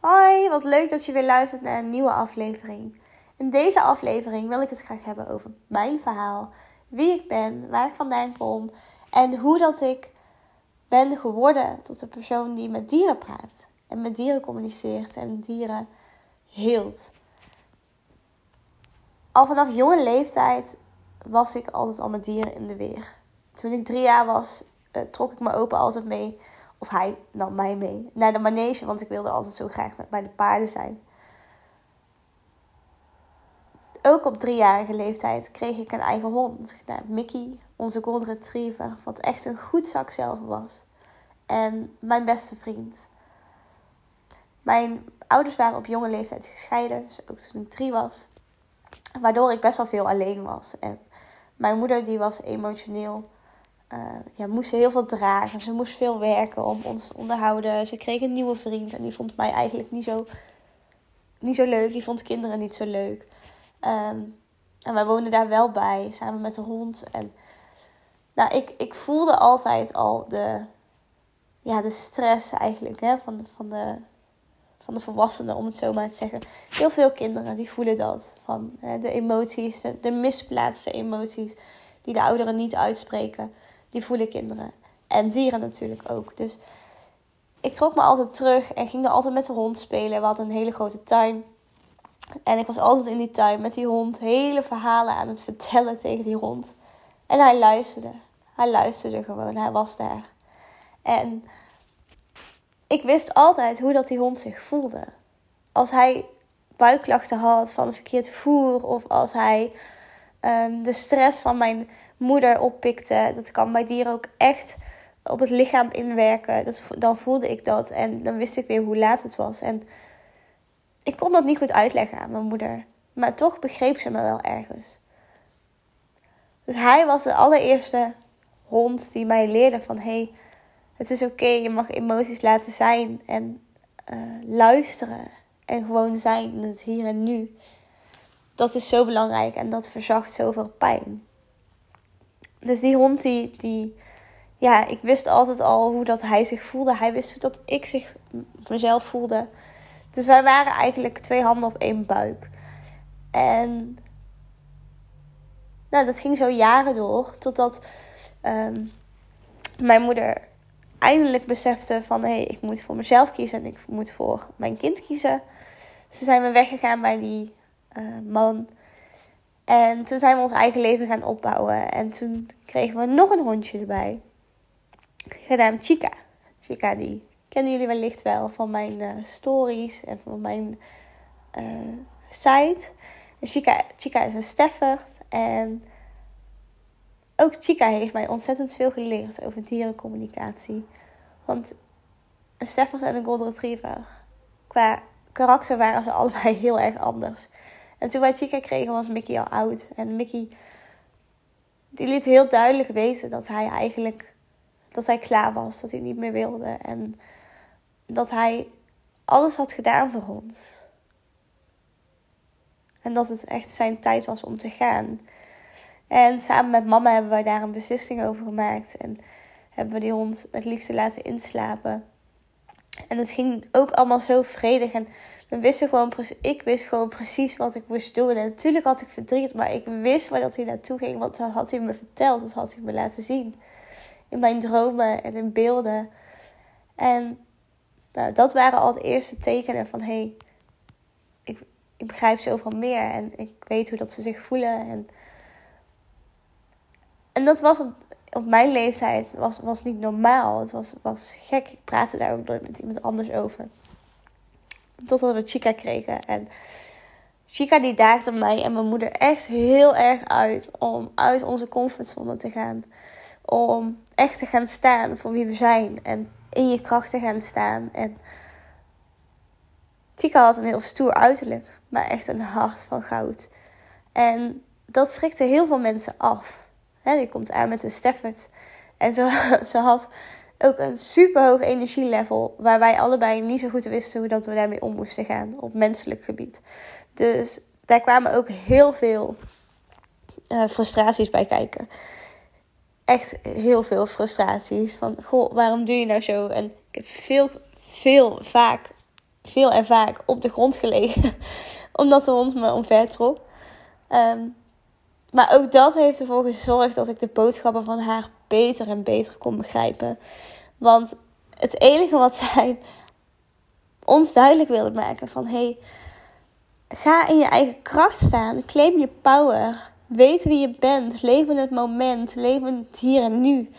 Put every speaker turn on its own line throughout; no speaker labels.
Hoi, wat leuk dat je weer luistert naar een nieuwe aflevering. In deze aflevering wil ik het graag hebben over mijn verhaal, wie ik ben, waar ik vandaan kom en hoe dat ik ben geworden tot de persoon die met dieren praat en met dieren communiceert en dieren heelt. Al vanaf jonge leeftijd was ik altijd al met dieren in de weer. Toen ik drie jaar was, uh, trok ik mijn opa altijd mee of hij nam mij mee naar de manege, want ik wilde altijd zo graag met bij de paarden zijn. Ook op driejarige leeftijd kreeg ik een eigen hond. Nou, Mickey, onze golden retriever, wat echt een goed zak zelf was. En mijn beste vriend. Mijn ouders waren op jonge leeftijd gescheiden, dus ook toen ik drie was. Waardoor ik best wel veel alleen was. En mijn moeder die was emotioneel uh, ja, moest heel veel dragen. Ze moest veel werken om ons te onderhouden. Ze kreeg een nieuwe vriend en die vond mij eigenlijk niet zo, niet zo leuk. Die vond kinderen niet zo leuk. Ehm, en wij woonden daar wel bij, samen met de hond. En nou, ik, ik voelde altijd al de, ja, de stress eigenlijk hè, van, de, van, de, van de volwassenen, om het zo maar te zeggen. Heel veel kinderen die voelen dat. Van hè, de emoties, de, de misplaatste emoties die de ouderen niet uitspreken die voelen kinderen. En dieren natuurlijk ook. Dus ik trok me altijd terug en ging er altijd met de hond spelen. We hadden een hele grote tuin. En ik was altijd in die tuin met die hond hele verhalen aan het vertellen tegen die hond. En hij luisterde. Hij luisterde gewoon. Hij was daar. En ik wist altijd hoe dat die hond zich voelde. Als hij buikklachten had van verkeerd voer of als hij um, de stress van mijn moeder oppikte. Dat kan bij dieren ook echt op het lichaam inwerken. Dat, dan voelde ik dat en dan wist ik weer hoe laat het was. En ik kon dat niet goed uitleggen aan mijn moeder. Maar toch begreep ze me wel ergens. Dus hij was de allereerste hond die mij leerde van... hey, het is oké, je mag emoties laten zijn en uh, luisteren. En gewoon zijn in het hier en nu. Dat is zo belangrijk en dat verzacht zoveel pijn. Dus die hond, die, die, ja, ik wist altijd al hoe dat hij zich voelde. Hij wist hoe dat ik zich, mezelf voelde. Dus wij waren eigenlijk twee handen op één buik. En nou, dat ging zo jaren door. Totdat um, mijn moeder eindelijk besefte van... hé, hey, ik moet voor mezelf kiezen en ik moet voor mijn kind kiezen. Dus zijn we weggegaan bij die uh, man. En toen zijn we ons eigen leven gaan opbouwen. En toen kregen we nog een hondje erbij. Genaamd Chica. Chica die kennen jullie wellicht wel van mijn uh, stories en van mijn uh, site. Chica, Chica is een Stafford. En ook Chica heeft mij ontzettend veel geleerd over dierencommunicatie. Want een Stafford en een Golden Retriever, qua karakter waren ze allebei heel erg anders. En toen wij Chica kregen was Mickey al oud. En Mickey die liet heel duidelijk weten dat hij eigenlijk dat hij klaar was, dat hij niet meer wilde en dat hij alles had gedaan voor ons. En dat het echt zijn tijd was om te gaan. En samen met mama hebben wij daar een beslissing over gemaakt en hebben we die hond met liefde laten inslapen. En het ging ook allemaal zo vredig en we wisten gewoon, ik wist gewoon precies wat ik moest doen. En natuurlijk had ik verdriet, maar ik wist waar dat hij naartoe ging. Want dat had hij me verteld, dat had hij me laten zien. In mijn dromen en in beelden. En nou, dat waren al de eerste tekenen van... hé, hey, ik, ik begrijp zoveel meer. En ik weet hoe dat ze zich voelen. En, en dat was op, op mijn leeftijd was, was niet normaal. Het was, was gek. Ik praatte daar ook nooit met iemand anders over. Totdat we Chica kregen. En Chica die daagde mij en mijn moeder echt heel erg uit om uit onze comfortzone te gaan. Om echt te gaan staan voor wie we zijn. En in je kracht te gaan staan. En Chica had een heel stoer uiterlijk. Maar echt een hart van goud. En dat schrikte heel veel mensen af. He, die komt aan met een Stafford. En zo, ze had ook een super hoog energielevel. Waar wij allebei niet zo goed wisten hoe dat we daarmee om moesten gaan op menselijk gebied. Dus daar kwamen ook heel veel uh, frustraties bij kijken. Echt heel veel frustraties. Van, goh, waarom doe je nou zo? En ik heb veel, veel, vaak veel en vaak op de grond gelegen. omdat de hond me omver trok. Ehm, maar ook dat heeft ervoor gezorgd dat ik de boodschappen van haar beter en beter kon begrijpen. Want het enige wat zij ons duidelijk wilde maken van hey, ga in je eigen kracht staan, claim je power, weet wie je bent, leef in het moment, leef in het hier en nu.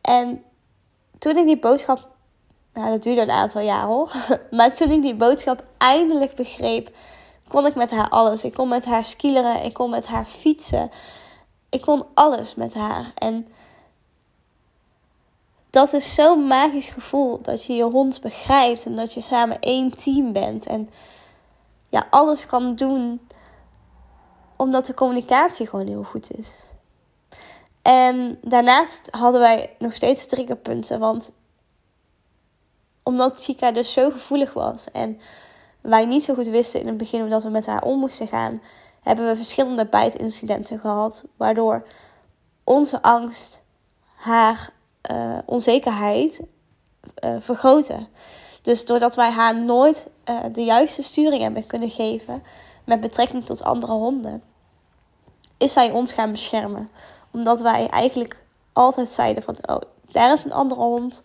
En toen ik die boodschap, nou dat duurde een aantal jaar hoor, maar toen ik die boodschap eindelijk begreep, kon ik met haar alles. Ik kon met haar skileren, ik kon met haar fietsen, ik kon alles met haar. En dat is zo'n magisch gevoel dat je je hond begrijpt en dat je samen één team bent en ja, alles kan doen omdat de communicatie gewoon heel goed is. En daarnaast hadden wij nog steeds triggerpunten, want omdat Chica dus zo gevoelig was en wij niet zo goed wisten in het begin hoe dat we met haar om moesten gaan, hebben we verschillende bijtincidenten gehad, waardoor onze angst haar uh, onzekerheid uh, vergroten. Dus doordat wij haar nooit uh, de juiste sturing hebben kunnen geven met betrekking tot andere honden, is zij ons gaan beschermen. Omdat wij eigenlijk altijd zeiden van, oh, daar is een andere hond,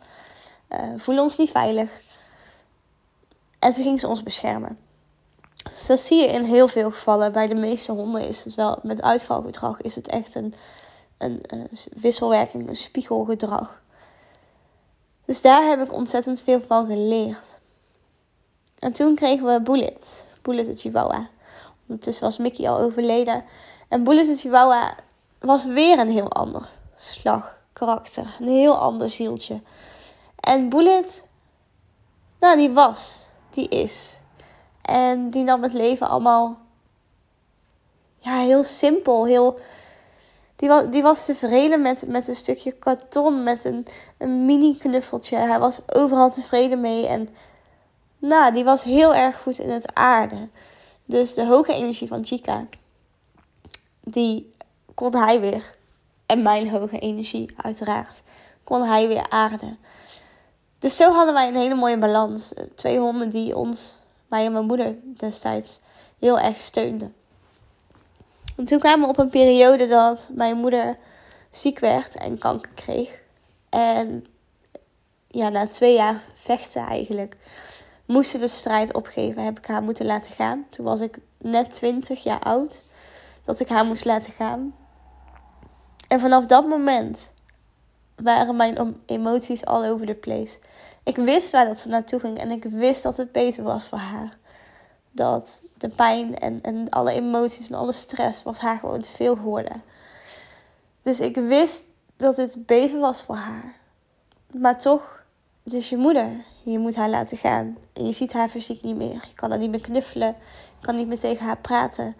voel ons niet veilig. En toen ging ze ons beschermen. Dus dat zie je in heel veel gevallen. Bij de meeste honden is het wel, met uitvalgedrag is het echt een, een, een wisselwerking, een spiegelgedrag. Dus daar heb ik ontzettend veel van geleerd. En toen kregen we Bullet. Bullet de Chihuahua. Ondertussen was Mickey al overleden. En Bullet de Chihuahua was weer een heel ander slag karakter. Een heel ander zieltje. En Bullet, nou die was, die is. En die nam het leven allemaal ja, heel simpel, heel die was, die was tevreden met, met een stukje karton, met een, een mini knuffeltje. Hij was overal tevreden mee. En nou, die was heel erg goed in het aarde. Dus de hoge energie van Chica, die kon hij weer. En mijn hoge energie, uiteraard, kon hij weer aarden. Dus zo hadden wij een hele mooie balans. Twee honden die ons, mij en mijn moeder destijds, heel erg steunden. En toen kwamen we op een periode dat mijn moeder ziek werd en kanker kreeg. En ja, na twee jaar vechten eigenlijk, moest ze de strijd opgeven. Heb ik haar moeten laten gaan. Toen was ik net 20 jaar oud dat ik haar moest laten gaan. En vanaf dat moment waren mijn emoties all over the place. Ik wist waar dat ze naartoe ging en ik wist dat het beter was voor haar dat de pijn en, en alle emoties en alle stress was haar gewoon te veel geworden. Dus ik wist dat het beter was voor haar. Maar toch, het is je moeder. Je moet haar laten gaan. En je ziet haar fysiek niet meer. Je kan haar niet meer knuffelen. Je kan niet meer tegen haar praten.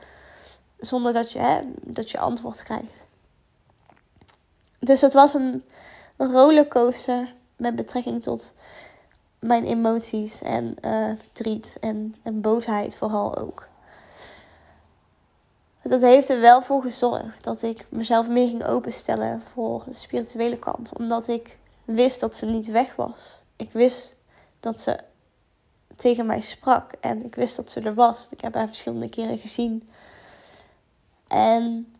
Zonder dat je, hè, dat je antwoord krijgt. Dus het was een rollercoaster met betrekking tot mijn emoties en uh, verdriet en, en boosheid vooral ook. Dat heeft er wel voor gezorgd dat ik mezelf meer ging openstellen voor de spirituele kant. Omdat ik wist dat ze niet weg was. Ik wist dat ze tegen mij sprak en ik wist dat ze er was. Ik heb haar verschillende keren gezien. En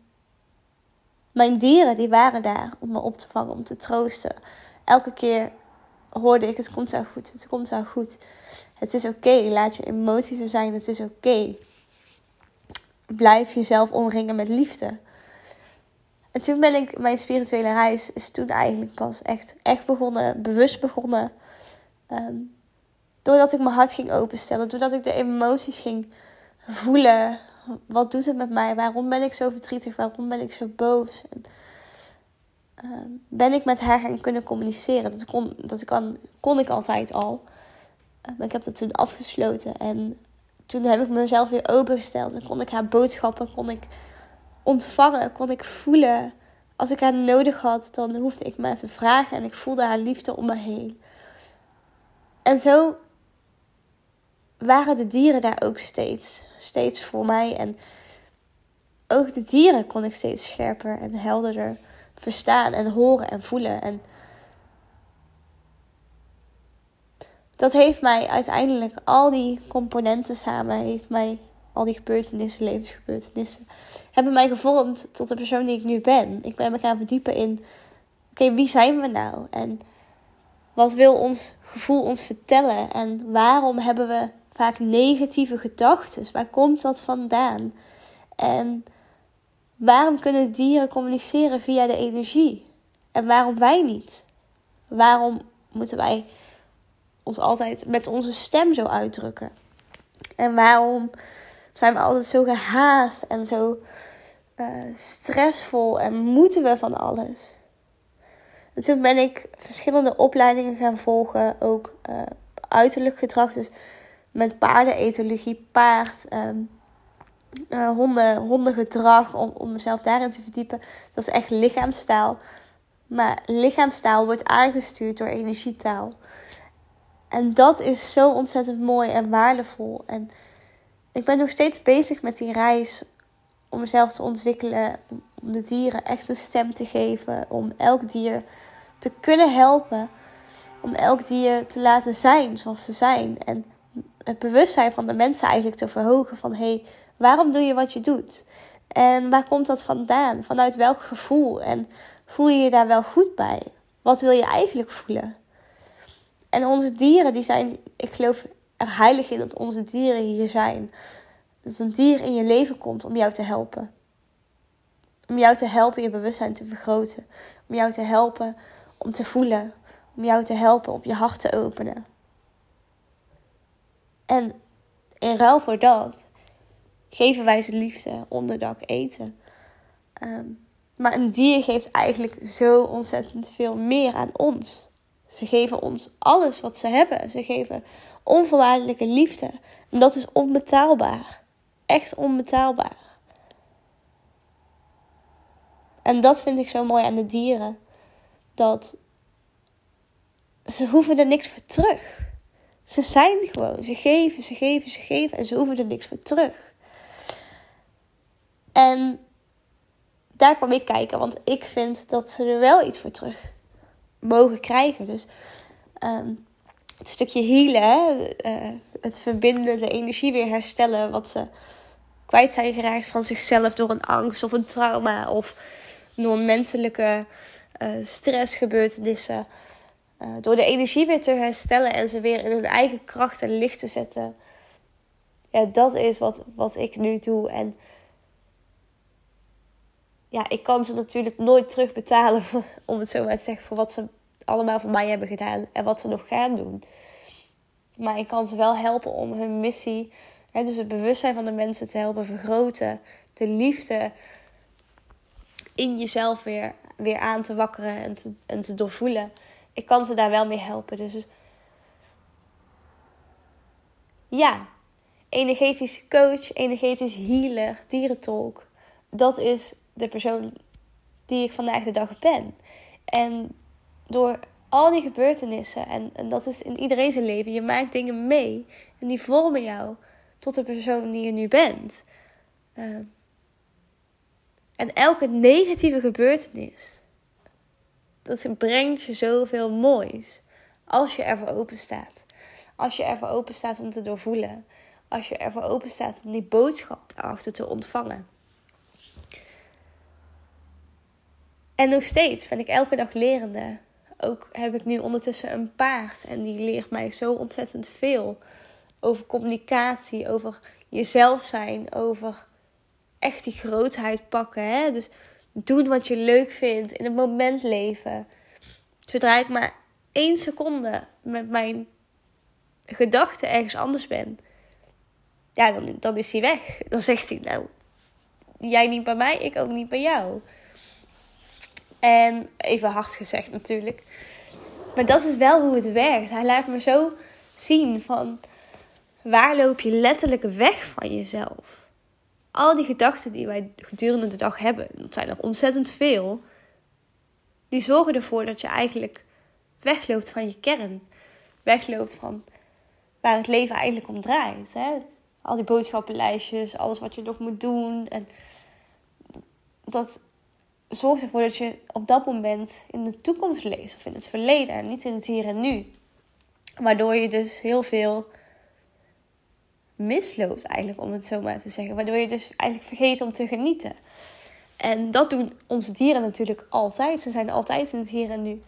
mijn dieren die waren daar om me op te vangen, om te troosten. Elke keer hoorde ik: het komt zo goed, het komt zo goed. Het is oké, laat je emoties er zijn, het is oké. Blijf jezelf omringen met liefde. En toen ben ik, mijn spirituele reis is toen eigenlijk pas echt, echt begonnen, bewust begonnen. Ehm, doordat ik mijn hart ging openstellen, doordat ik de emoties ging voelen. Wat doet het met mij? Waarom ben ik zo verdrietig? Waarom ben ik zo boos? En Ehm, ben ik met haar gaan kunnen communiceren. Dat kon, dat kan, kon ik altijd al. maar ehm, ik heb dat toen afgesloten. En toen heb ik mezelf weer opengesteld. En kon ik haar boodschappen kon ik ontvangen. Kon ik voelen. Als ik haar nodig had, dan hoefde ik maar te vragen. En ik voelde haar liefde om me heen. En zo waren de dieren daar ook steeds. Steeds voor mij. En ook de dieren kon ik steeds scherper en helderder verstaan en horen en voelen. En dat heeft mij uiteindelijk al die componenten samen, heeft mij al die gebeurtenissen, levensgebeurtenissen, hebben mij gevormd tot de persoon die ik nu ben. Ik ben me gaan verdiepen in, oké, wie zijn we nou? En wat wil ons gevoel ons vertellen? En waarom hebben we vaak negatieve gedachten? Waar komt dat vandaan? En waarom kunnen dieren communiceren via de energie? En waarom wij niet? Waarom moeten wij ons altijd met onze stem zo uitdrukken? En waarom zijn we altijd zo gehaast en zo uh, stressvol en moeten we van alles? En toen ben ik verschillende opleidingen gaan volgen, ook uh, uiterlijk gedrag, dus met paardenetologie, paard, um, uh, honden, hondengedrag, om, om mezelf daarin te verdiepen. Dat is echt lichaamstaal. Maar lichaamstaal wordt aangestuurd door energietaal. En dat is zo ontzettend mooi en waardevol. En ik ben nog steeds bezig met die reis om mezelf te ontwikkelen. Om de dieren echt een stem te geven. Om elk dier te kunnen helpen. Om elk dier te laten zijn zoals ze zijn. En het bewustzijn van de mensen eigenlijk te verhogen. Van hé, hey, waarom doe je wat je doet? En waar komt dat vandaan? Vanuit welk gevoel? En voel je je daar wel goed bij? Wat wil je eigenlijk voelen? En onze dieren, die zijn, ik geloof er heilig in dat onze dieren hier zijn. Dat een dier in je leven komt om jou te helpen. Om jou te helpen je bewustzijn te vergroten. Om jou te helpen om te voelen. Om jou te helpen op je hart te openen. En in ruil voor dat geven wij ze liefde, onderdak, eten. Ehm, maar een dier geeft eigenlijk zo ontzettend veel meer aan ons. Ze geven ons alles wat ze hebben. Ze geven onvoorwaardelijke liefde. En dat is onbetaalbaar. Echt onbetaalbaar. En dat vind ik zo mooi aan de dieren. Dat ze hoeven er niks voor terug. Ze zijn gewoon. Ze geven, ze geven, ze geven. En ze hoeven er niks voor terug. En daar kwam ik kijken. Want ik vind dat ze er wel iets voor terug mogen krijgen. Dus um, het stukje healen, uh, het verbinden, de energie weer herstellen. Wat ze kwijt zijn geraakt van zichzelf door een angst of een trauma. Of door menselijke uh, stressgebeurtenissen. Uh, door de energie weer te herstellen en ze weer in hun eigen kracht en licht te zetten. Ja, dat is wat, wat ik nu doe. En ja, ik kan ze natuurlijk nooit terugbetalen, om het zo maar te zeggen, voor wat ze allemaal voor mij hebben gedaan en wat ze nog gaan doen. Maar ik kan ze wel helpen om hun missie, hè, dus het bewustzijn van de mensen te helpen vergroten. De liefde in jezelf weer, weer aan te wakkeren en te, en te doorvoelen. Ik kan ze daar wel mee helpen. Dus ja, energetisch coach, energetisch healer, dierentolk. Dat is de persoon die ik vandaag de dag ben. En door al die gebeurtenissen, en, en dat is in iedereen zijn leven, je maakt dingen mee en die vormen jou tot de persoon die je nu bent. Ehm, en elke negatieve gebeurtenis, dat brengt je zoveel moois. Als je ervoor open staat. Als je ervoor open staat om te doorvoelen. Als je ervoor open staat om die boodschap erachter te ontvangen. En nog steeds ben ik elke dag lerende. Ook heb ik nu ondertussen een paard en die leert mij zo ontzettend veel over communicatie, over jezelf zijn, over echt die grootheid pakken. Hè? Dus doen wat je leuk vindt, in het moment leven. Zodra ik maar één seconde met mijn gedachten ergens anders ben, ja, dan, dan is hij weg. Dan zegt hij, nou, jij niet bij mij, ik ook niet bij jou. En even hard gezegd natuurlijk. Maar dat is wel hoe het werkt. Hij laat me zo zien van waar loop je letterlijk weg van jezelf. Al die gedachten die wij gedurende de dag hebben, dat zijn er ontzettend veel, die zorgen ervoor dat je eigenlijk wegloopt van je kern. Wegloopt van waar het leven eigenlijk om draait. Hè? Al die boodschappenlijstjes, alles wat je nog moet doen. En dat zorgt ervoor dat je op dat moment in de toekomst leeft of in het verleden en niet in het hier en nu. Waardoor je dus heel veel misloopt, eigenlijk, om het zo maar te zeggen. Waardoor je dus eigenlijk vergeet om te genieten. En dat doen onze dieren natuurlijk altijd. Ze zijn altijd in het hier en nu.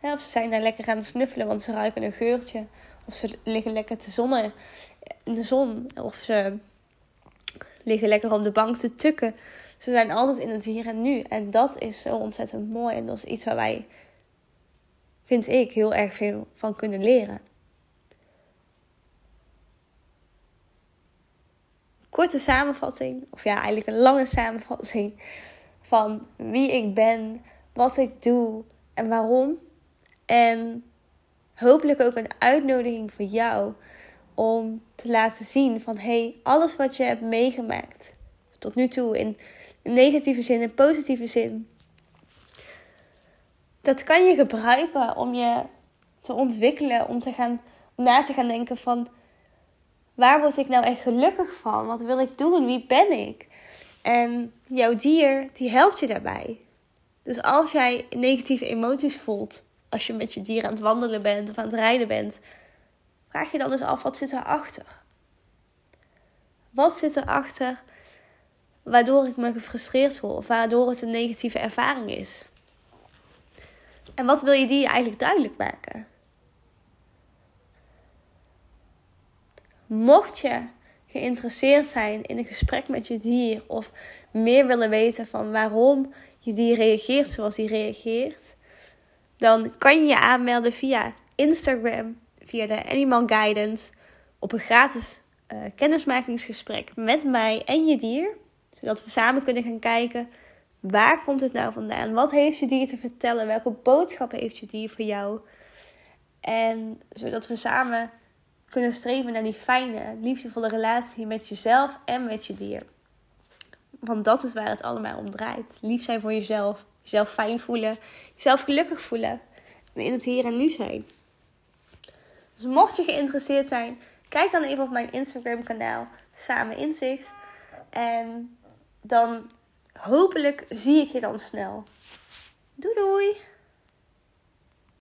of ze zijn daar lekker aan het snuffelen, want ze ruiken een geurtje. Of ze liggen lekker te zonnen in de zon. Of ze liggen lekker op de bank te tukken. Ze zijn altijd in het hier en nu. En dat is zo ontzettend mooi. En dat is iets waar wij, vind ik, heel erg veel van kunnen leren. Korte samenvatting, of ja, eigenlijk een lange samenvatting van wie ik ben, wat ik doe en waarom. En hopelijk ook een uitnodiging voor jou om te laten zien van hey, alles wat je hebt meegemaakt tot nu toe in negatieve zin en positieve zin. Dat kan je gebruiken om je te ontwikkelen, om, te gaan, om na te gaan denken van waar word ik nou echt gelukkig van? Wat wil ik doen? Wie ben ik? En jouw dier, die helpt je daarbij. Dus als jij negatieve emoties voelt, als je met je dier aan het wandelen bent of aan het rijden bent, vraag je dan eens af, wat zit erachter? Wat zit erachter waardoor ik me gefrustreerd voel of waardoor het een negatieve ervaring is? En wat wil je die eigenlijk duidelijk maken? Mocht je geïnteresseerd zijn in een gesprek met je dier of meer willen weten van waarom je dier reageert zoals hij reageert, dan kan je je aanmelden via Instagram, via de Animal Guidance, op een gratis uh, kennismakingsgesprek met mij en je dier. Zodat we samen kunnen gaan kijken waar komt het nou vandaan? Wat heeft je dier te vertellen? Welke boodschap heeft je dier voor jou? En zodat we samen kunnen streven naar die fijne, liefdevolle relatie met jezelf en met je dier. Want dat is waar het allemaal om draait. Lief zijn voor jezelf, jezelf fijn voelen, jezelf gelukkig voelen en in het hier en nu zijn. Dus mocht je geïnteresseerd zijn, kijk dan even op mijn Instagram kanaal Samen Inzicht. En dan hopelijk zie ik je dan snel. Doei doei!